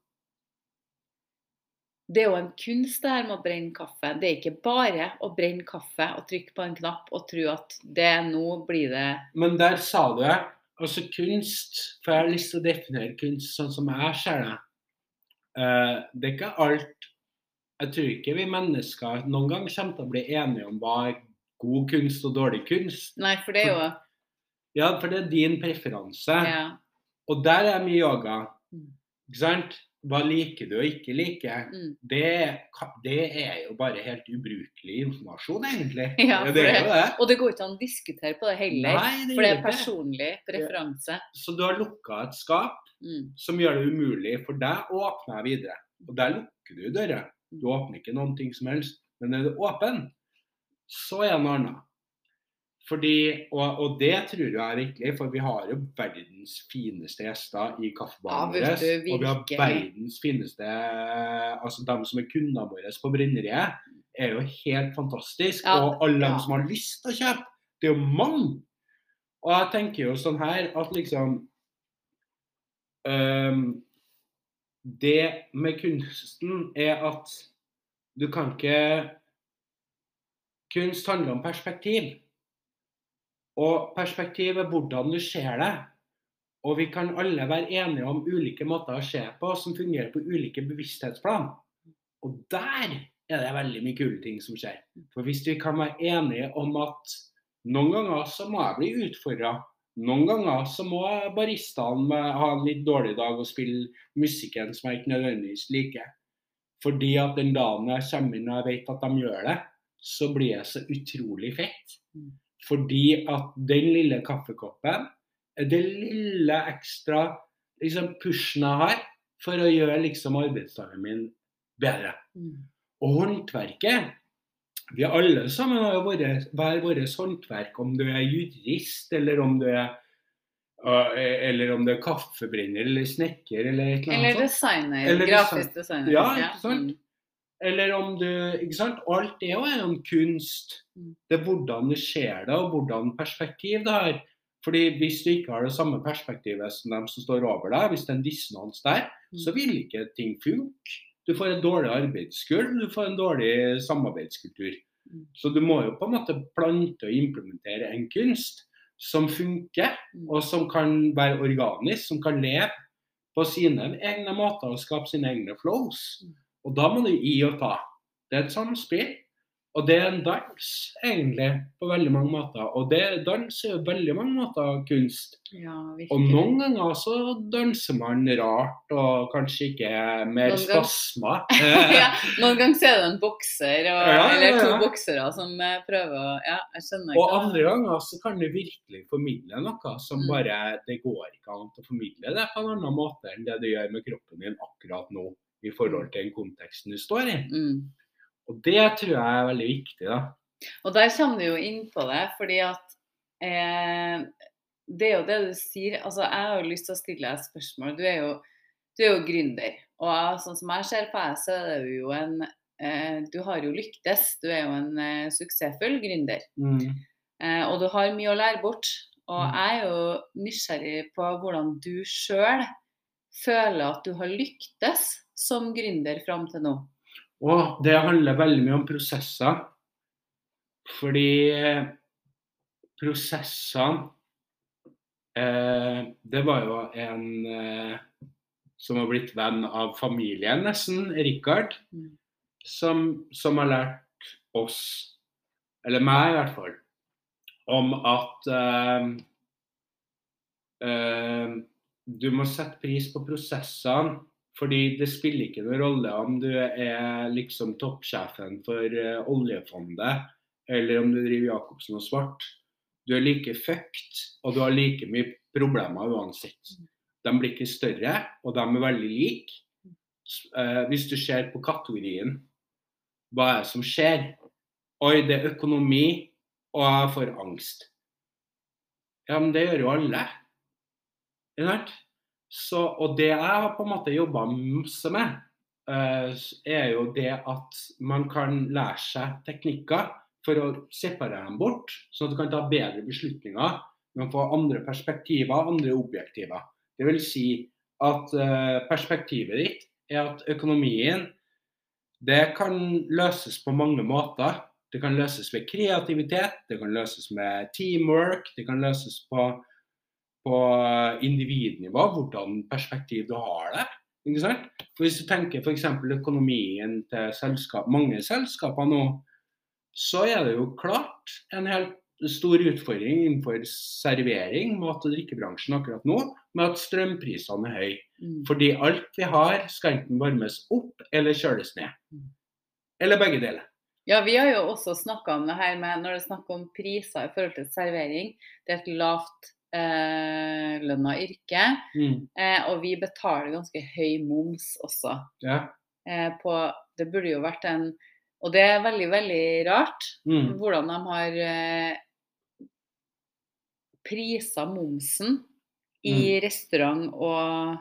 Det er jo en kunst det her med å brenne kaffe. Det er ikke bare å brenne kaffe og trykke på en knapp og tro at det nå blir det Men der sa du det. Altså kunst For jeg har lyst til å definere kunst sånn som jeg ser det. Uh, det er ikke alt Jeg tror ikke vi mennesker noen gang kommer til å bli enige om hva er god kunst og dårlig kunst. Nei, for det er jo Ja, for det er din preferanse. ja. Og der er mye yoga. Mm. Ikke sant? Hva liker du og ikke liker, Mm. det, det er jo bare helt ubrukelig informasjon, egentlig. Ja, det for er jo det. Og det går ikke an å diskutere på det heller. Nei, det for det er det. personlig preferanse. Så du har lukka et skap Mm. som gjør det umulig for deg å åpne videre. Og der lukker du døra. Du Mm. åpner ikke noen ting som helst. Men er du åpen, så er det noe annet. Fordi, og, og det tror jeg er riktig, for vi har jo verdens fineste gjester i kaffebaren Ja, vår. Og vi har verdens fineste Altså de som er kundene våre på Brenneriet, er jo helt fantastisk. Ja, og alle ja. dem som har lyst til å kjøpe, det er jo mange. Og jeg tenker jo sånn her at liksom um, Det med kunsten er at du kan ikke Kunst handler om perspektiv. Og perspektiv er hvordan du ser det. Og vi kan alle være enige om ulike måter å se på som fungerer på ulike bevissthetsplan. Og der er det veldig mye kule ting som skjer. For hvis vi kan være enige om at noen ganger så må jeg bli utfordra. Noen ganger så må baristaen ha en litt dårlig dag og spille musikken som jeg ikke nødvendigvis liker. Fordi at den dagen jeg kommer inn og jeg vet at de gjør det, så blir jeg så utrolig fett. Mm. Fordi at den lille kaffekoppen er det lille ekstra liksom, pushen jeg har for å gjøre liksom, arbeidsdagen min bedre. Mm. Og håndverket Vi alle sammen har jo våre- hver vårt håndverk, om du er jurist, eller om du er øh, eller om det er kaffebrenner eller snekker eller et eller Eller annet Eller designer. Eller grafisk designer. Ja, ikke sant? Eller om du Ikke sant? Alt det er jo en kunst. Mm. Det er hvordan du ser det, og hvordan perspektiv det har. Fordi hvis du ikke har det samme perspektivet som dem som står over deg, hvis det er en dissonans der, Mm. så vil ikke ting funke. Du får en dårlig arbeidskultur, du får en dårlig samarbeidskultur. Mm. Så du må jo på en måte plante og implementere en kunst som funker, og som kan være organisk, som kan leve på sine egne måter og skape sine egne flows. Og da må du gi og ta. Det er et samspill. Og det er en dans, egentlig, på veldig mange måter. Og det dans er jo veldig mange måter kunst. Ja. Og noen ganger så danser man rart, og kanskje ikke mer Noen spasmer. ja, noen ganger er det en bokser, og, Ja, eller to boksere som eh, prøver å Ja, jeg skjønner Og hva- andre ganger så kan du virkelig formidle noe som Mm. bare Det går ikke an å formidle det på en annen måte enn det du gjør med kroppen din akkurat nå, i forhold til den konteksten du står i. mm. Og det tror jeg er veldig viktig, da. Og der kommer du jo inn på det, fordi at eh, Det er jo det du sier. Altså, jeg har jo lyst til å stille deg et spørsmål. Du er jo, du er jo gründer. Og sånn som jeg ser på deg, så er du jo en eh, Du har jo lyktes. Du er jo en eh, suksessfull gründer. Eh, og du har mye å lære bort. Og Mm. jeg er jo nysgjerrig på hvordan du sjøl føler at du har lyktes som gründer fram til nå. Og det handler veldig mye om prosesser. Fordi eh, prosessene eh, Det var jo en eh, som har blitt venn av familien, nesten, Rikard, Mm. som, som har lært oss, eller meg i hvert fall, om at eh, eh, du må sette pris på prosessene. Fordi det spiller ikke noen rolle om du er liksom toppsjefen for eh, oljefondet, eller om du driver Jacobsen og Svart. Du er like fucked, og du har like mye problemer uansett. De blir ikke større, og de er veldig like. Eh, hvis du ser på kategorien hva er det som skjer? Oi, det er økonomi, og jeg får angst. Ja, men det gjør jo alle. Ikke sant? Så, og det jeg har på en måte jobba masse med, eh, er jo det at man kan lære seg teknikker for å separere dem bort, sånn at du kan ta bedre beslutninger. Du kan få andre perspektiver, andre objektiver. Det vil si at eh, perspektivet ditt er at økonomien det kan løses på mange måter. Det kan løses ved kreativitet, det kan løses med teamwork, det kan løses på, på individnivå, hvordan perspektiv du har det. Ikke sant? For Hvis du tenker f.eks. økonomien til selskap, mange selskaper nå, så er det jo klart en helt stor utfordring innenfor servering, mat- og drikkebransjen akkurat nå, med at strømprisene er høye. Mm. Fordi alt vi har, skal enten varmes opp eller kjøles ned. Mm. Eller begge deler. Ja, vi har jo også snakka om det her med når det er snakk om priser i forhold til servering. Det er et lavt eh, lønna yrke, Mm. eh, og vi betaler ganske høy moms også. Ja. Eh, på, det burde jo vært en Og det er veldig, veldig rart Mm. hvordan de har eh, prisa momsen i Mm. restaurant- og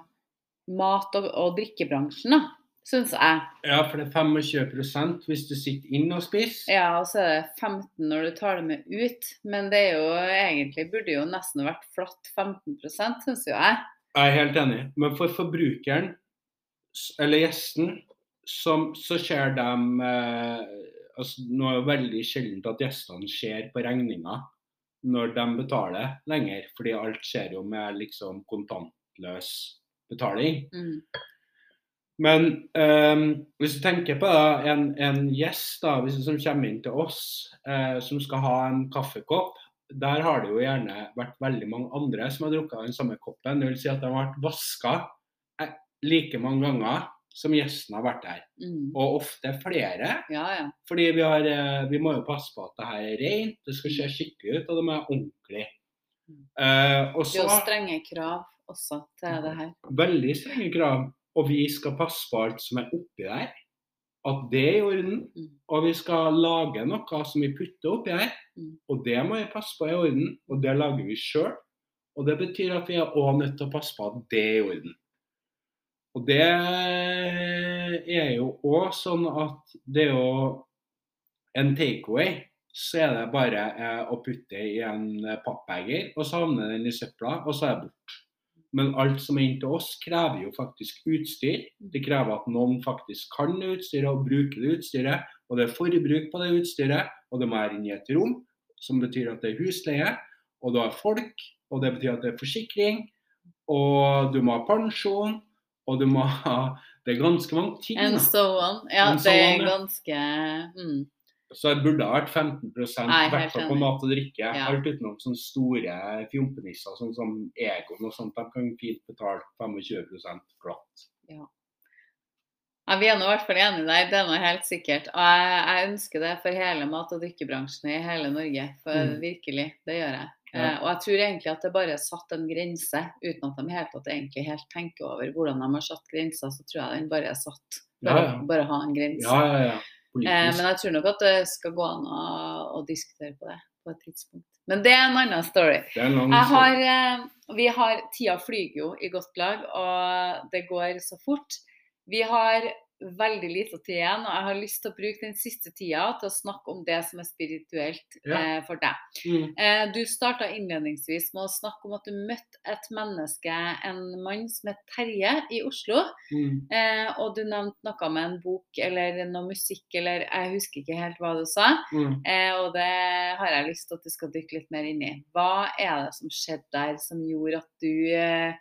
mat- og, og drikkebransjen, da, syns jeg. ja, for det er 25% hvis du sitter inne og spiser. Ja, og så er det 15 når du tar det med ut. Men det er jo egentlig burde jo nesten vært flatt 15 syns jo jeg. Jeg er helt enig. Men for forbrukeren, eller gjesten, som, så ser de eh, altså, Nå er det veldig sjeldent at gjestene ser på regninga når de betaler lenger, fordi alt skjer jo med liksom kontantløs betaling. Mm. Men eh, hvis du tenker på da, en, en gjest da, som kommer inn til oss, eh, som skal ha en kaffekopp, der har det jo gjerne vært veldig mange andre som har drukket den samme koppen. Det vil si at de har vært vaska eh, like mange ganger som gjesten har vært der. Mm. Og ofte flere. Ja, ja. Fordi vi, har, eh, vi må jo passe på at det her er rent, det skal se skikkelig ut, og det må være ordentlig. Uh, Eh, og Det er jo strenge krav også til det her. veldig strenge krav. Og vi skal passe på alt som er oppi der. At det er i orden. Mm. Og vi skal lage noe som vi putter oppi her. Mm. Og det må vi passe på er i orden. Og det lager vi sjøl. Og det betyr at vi er òg nødt til å passe på at det er i orden. Og det er jo òg sånn at det er jo en takeaway. Så er det bare eh, å putte i en pappbeger, og savne den i søpla, og så er det borte. Men alt som er inn til oss, krever jo faktisk utstyr. Det krever at noen faktisk kan utstyret og bruker det utstyret. Og det er forbruk på det utstyret, og det må være inne i et rom, som betyr at det er husleie. Og du har folk, og det betyr at det er forsikring. Og du må ha pensjon, og du må ha Det er ganske mange ting. And da. so on. Ja, And so det er on, ja. ganske mm. Så det burde ha vært 15 i hvert fall på mat og drikke. Ja. Alt utenom sånne store fjompenisser, sånn som Egon og sånt. De kan fint betale 25% glatt. Ja, Vi er nå i hvert fall enige der, det er nå helt sikkert. Og jeg, jeg ønsker det for hele mat- og drikkebransjen i hele Norge. For Mm. virkelig, det gjør jeg. Ja. Eh, og jeg tror egentlig at det bare er satt en grense, uten at de helt, at egentlig helt tenker over hvordan de har satt grenser. Så tror jeg den bare er satt. Bare, Ja, ja. bare ha en grense. Ja, ja, ja. Eh, men jeg tror nok at det skal gå an å, å diskutere på det på et tidspunkt. Men det er en annen story. det er en annen Jeg har, eh, vi har, tida flyger jo i godt lag, og det går så fort. Vi har veldig lite tid igjen, og jeg har lyst til å bruke den siste tida til å snakke om det som er spirituelt Ja. eh, for deg. Mm. Eh, du starta innledningsvis med å snakke om at du møtte et menneske, en mann som het Terje, i Oslo. Mm. Eh, og du nevnte noe med en bok eller noe musikk, eller jeg husker ikke helt hva du sa. Mm. Eh, og det har jeg lyst til at du skal dykke litt mer inn i. Hva er det som skjedde der som gjorde at du eh,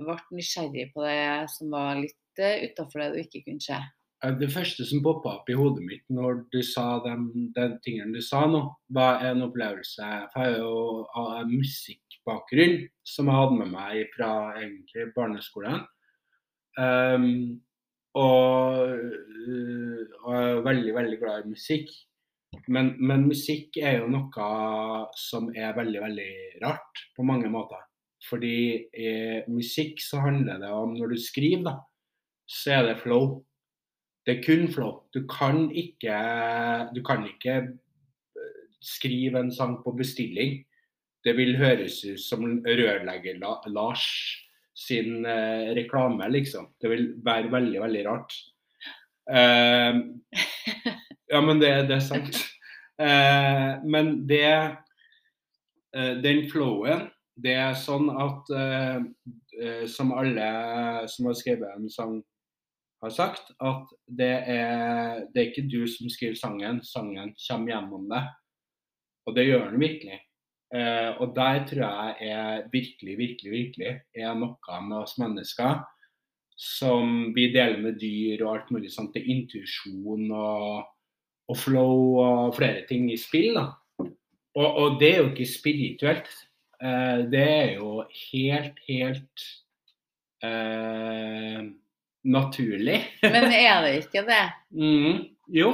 ble nysgjerrig på det som var litt uh, utafor det du ikke kunne se? Eh, Det første som poppa opp i hodet mitt når du sa den, den tingen du sa nå, var en opplevelse For jeg har jo musikkbakgrunn som jeg hadde med meg fra egentlig barneskolen. Um, og, og jeg er veldig, veldig glad i musikk. Men, men musikk er jo noe som er veldig, veldig rart på mange måter. Fordi i musikk så handler det om Når du skriver, da, så er det flow. Det er kun flow. Du kan ikke, du kan ikke eh, skrive en sang på bestilling. Det vil høres ut som rørlegger Lars sin eh, reklame, liksom. Det vil være veldig, veldig rart. Uh, ja, men det, det er sant. Uh, men det uh, Den flowen, det er sånn at Som alle som har skrevet en sang har sagt, at det er, det er ikke du som skriver sangen, sangen kommer gjennom det. Og det gjør den virkelig. Eh, og der tror jeg er virkelig, virkelig, virkelig er noe med oss mennesker som vi deler med dyr og alt mulig sånt. Det er intuisjon og, og flow og flere ting i spill. da. Og, og det er jo ikke spirituelt. Eh, det er jo helt, helt eh, naturlig. Men er det ikke det? mm, jo,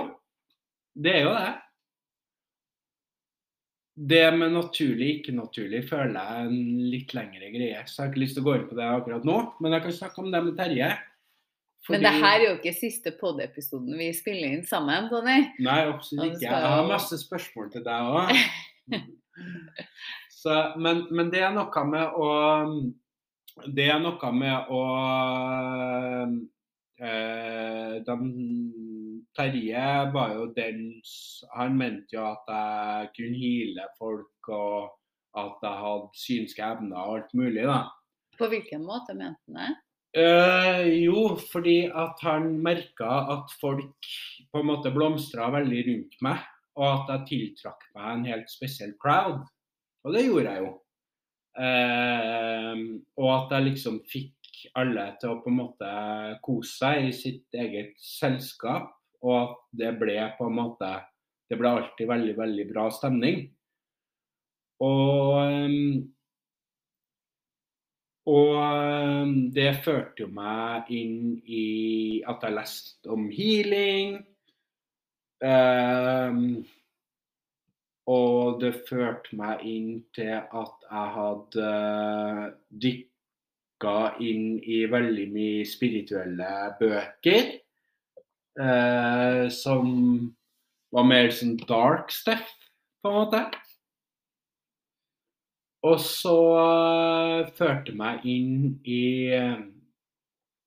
det er jo det. Det med naturlig, ikke naturlig, føler jeg er en litt lengre greie. Så jeg har ikke lyst til å gå inn på det akkurat nå, men jeg kan snakke om det med Terje. Men det her er jo ikke siste pod-episoden vi spiller inn sammen, Tony. Nei, absolutt ikke. Jeg har masse spørsmål til deg òg. men, men det er noe med å Det er noe med å eh, Terje var jo den Han mente jo at jeg kunne hile folk, og at jeg hadde synske evner og alt mulig, da. På hvilken måte mente han det? Eh, jo, fordi at han merka at folk på en måte blomstra veldig rundt meg, og at jeg tiltrakk meg en helt spesiell crowd. Og det gjorde jeg jo. Uh, og at jeg liksom fikk alle til å på en måte kose seg i sitt eget selskap, og at det ble på en måte Det ble alltid veldig, veldig bra stemning. Og um, og ehm, det førte jo meg inn i at jeg leste om healing. Um, og det førte meg inn til at jeg hadde dykka inn i veldig mye spirituelle bøker. Eh, som var mer sånn dark stuff, på en måte. Og så uh, førte meg inn i uh,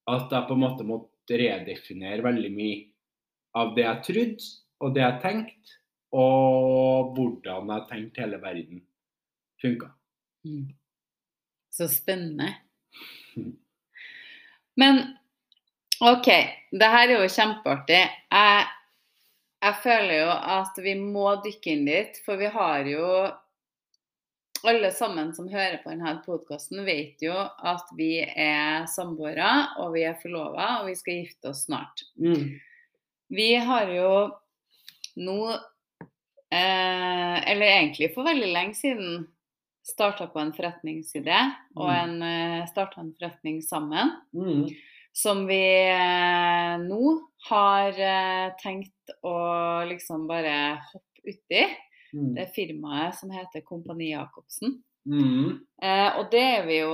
at jeg på en måte måtte redefinere veldig mye av det jeg trodde, og det jeg tenkte, og hvordan jeg tenkte hele verden funka. Mm. Så spennende. Men OK, det her er jo kjempeartig. Jeg, jeg føler jo at vi må dykke inn dit, for vi har jo alle sammen som hører på denne podkasten, vet jo at vi er samboere, og vi er forlova, og vi skal gifte oss snart. Mm. Vi har jo nå, eh, eller egentlig for veldig lenge siden, starta på en forretningsidé og Mm. en, eh, starta en forretning sammen. Mm. Som vi eh, nå har eh, tenkt å liksom bare hoppe uti. Mm. Det firmaet som heter Kompani Jacobsen. Mm. Eh, og det er vi jo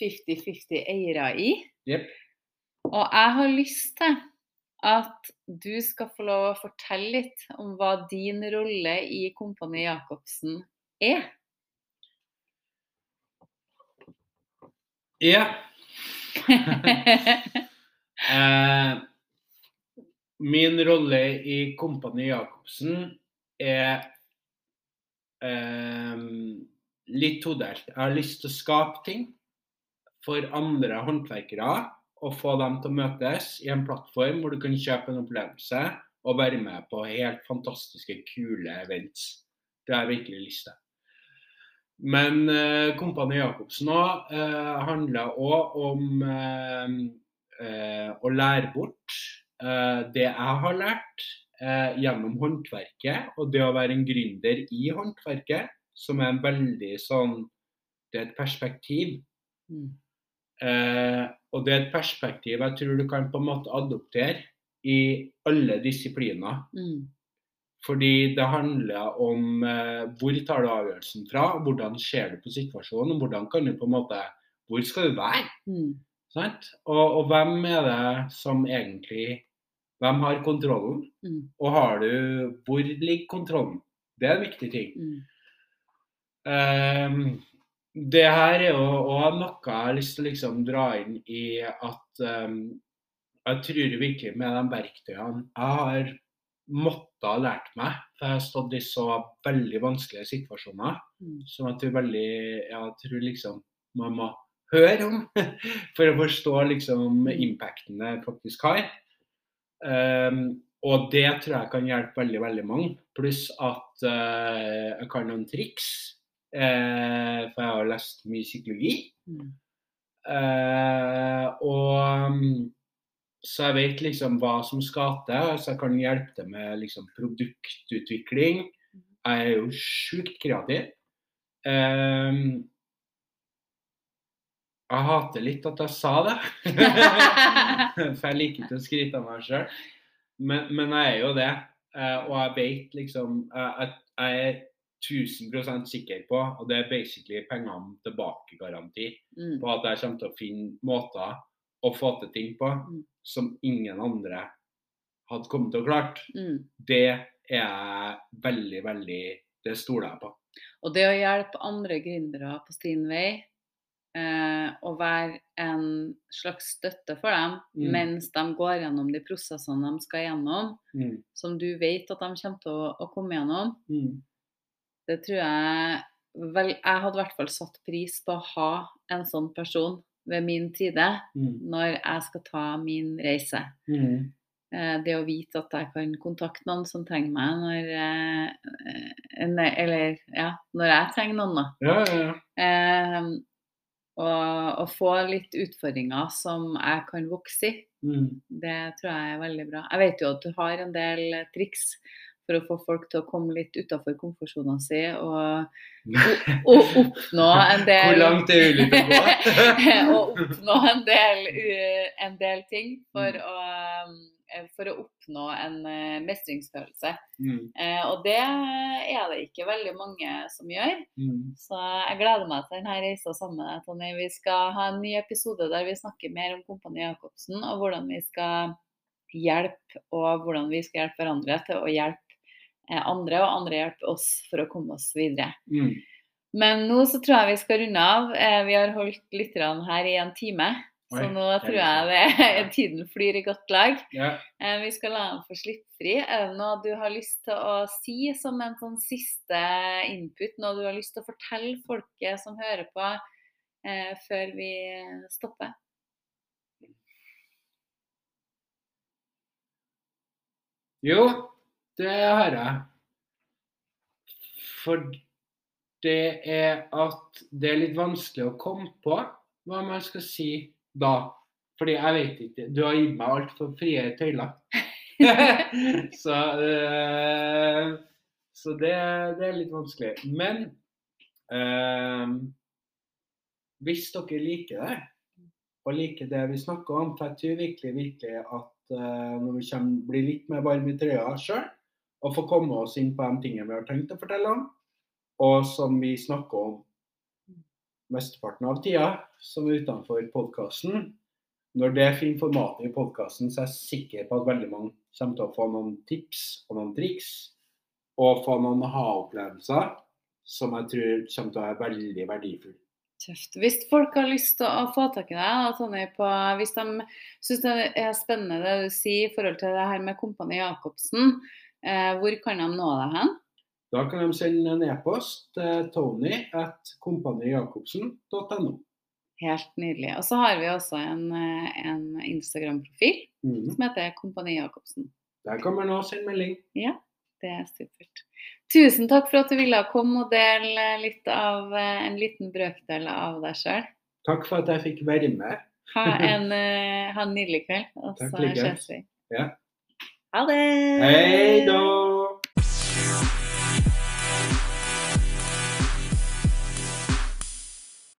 50-50 eiere i. Yep. Og jeg har lyst til at du skal få lov å fortelle litt om hva din rolle i Kompani Jacobsen er. Ja. Eh, min rolle i Kompani Jacobsen er eh, litt todelt. Jeg har lyst til å skape ting for andre håndverkere og få dem til å møtes i en plattform hvor du kan kjøpe en opplevelse og være med på helt fantastiske, kule events. Det jeg virkelig til. Men eh, Kompani Jacobsen òg eh, handler òg om eh, eh, å lære bort eh, det jeg har lært eh, gjennom håndverket, og det å være en gründer i håndverket, som er en veldig sånn Det er et perspektiv. Mm. Eh, og det er et perspektiv jeg tror du kan på en måte adoptere i alle disipliner. Mm. Fordi det handler om eh, hvor tar du avgjørelsen fra, hvordan ser du på situasjonen, og hvordan kan du på en måte Hvor skal du være? Mm. Sant? Og, og hvem er det som egentlig Hvem har kontrollen? Mm. Og har du Hvor ligger kontrollen? Det er en viktig ting. Mm. Det her er jo òg noe jeg har lyst til å liksom dra inn i at um, jeg tror virkelig med de verktøyene jeg har måttet ha lært meg, for jeg har stått i så veldig vanskelige situasjoner Mm. som jeg tror veldig Jeg tror liksom man må høre om for å forstå liksom impacten det faktisk har. Um, og det tror jeg kan hjelpe veldig, veldig mange. Pluss at uh, jeg kan noen triks. Eh, for jeg har lest mye psykologi. Mm. Eh, og mm, så jeg vet liksom hva som skal til, så jeg kan hjelpe til med liksom produktutvikling. jeg er jo sjukt kreativ. Ehm, jeg hater litt at jeg sa det. For jeg liker ikke å skryte av meg sjøl. Men, men jeg er jo det. Eh, og jeg vet liksom Jeg, jeg er 1000 sikker på, og det er basically pengene tilbake-garanti, Mm. på at jeg kommer til å finne måter å få til ting på Mm. som ingen andre hadde kommet til å klart. Mm. Det er jeg veldig, veldig Det stoler jeg på. Og det å hjelpe andre gründere på sin vei, eh, og være en slags støtte for dem Mm. mens de går gjennom de prosessene de skal gjennom, Mm. som du vet at de kommer til å, å komme gjennom, Mm. Det tror jeg vel, Jeg hadde i hvert fall satt pris på å ha en sånn person ved min side Mm. når jeg skal ta min reise. Mm. Eh, Det å vite at jeg kan kontakte noen som trenger meg når eh, Eller ja, når jeg trenger noen, da. Ja, ja, ja. Um, og, og få litt utfordringer som jeg kan vokse i. Mm. Det tror jeg er veldig bra. Jeg vet jo at du har en del triks for å få folk til å komme litt utafor komfortsona si og, og oppnå en del Hvor langt er ulykka å og oppnå en del, en del ting for Mm. å, um, for å oppnå en eh, mestringsfølelse. Mm. Eh, og det er det ikke veldig mange som gjør. Mm. Så jeg gleder meg til denne reisa sammen med deg, Tonje. Vi skal ha en ny episode der vi snakker mer om Kompani Jacobsen, og hvordan vi skal hjelpe, og hvordan vi skal hjelpe hverandre til å hjelpe eh, andre, og andre hjelper oss for å komme oss videre. Mm. Men nå så tror jeg vi skal runde av. Eh, Vi har holdt lytterne her i en time. Så nå tror jeg det er tiden flyr i godt lag. Ja. Eh, Vi skal la dem få slippe fri. Er det noe du har lyst til å si som en sånn siste input? Noe du har lyst til å fortelle folket som hører på, eh, før vi stopper? Jo, det har jeg. For det er at det er litt vanskelig å komme på hva man skal si da. Fordi jeg vet ikke. Du har gitt meg altfor frie tøyler. så øh, så det, det er litt vanskelig. Men øh, hvis dere liker det, og liker det vi snakker om, for jeg tror virkelig, virkelig at øh, når vi kommer, blir litt mer varme i trøya sjøl, og få komme oss inn på de tingene vi har tenkt å fortelle om, og som vi snakker om mesteparten av tida, som er utenfor podkasten. Når det finner formatet i podkasten, så er jeg sikker på at veldig mange kommer til å få noen tips og noen triks, og få noen ha-opplevelser som jeg tror kommer til å være veldig verdifulle. Tøft. Hvis folk har lyst til å få tak i deg, Tonje, på, hvis de syns det er spennende det du sier i forhold til det her med Kompani Jacobsen, hvor kan de nå deg hen? Da kan de sende en e-post til tony at kompanijacobsen.no. Helt nydelig. Og så har vi også en, eh, en Instagram-profil Mm. som heter Kompani Jacobsen. Der kan man sin melding. Det er supert. Tusen takk for at du ville komme og dele litt av eh, en liten brøkdel av deg sjøl. Takk for at jeg fikk være med. Ha en, eh, ha en nydelig kveld, og så ses vi. Ja. Ha det! Hei da!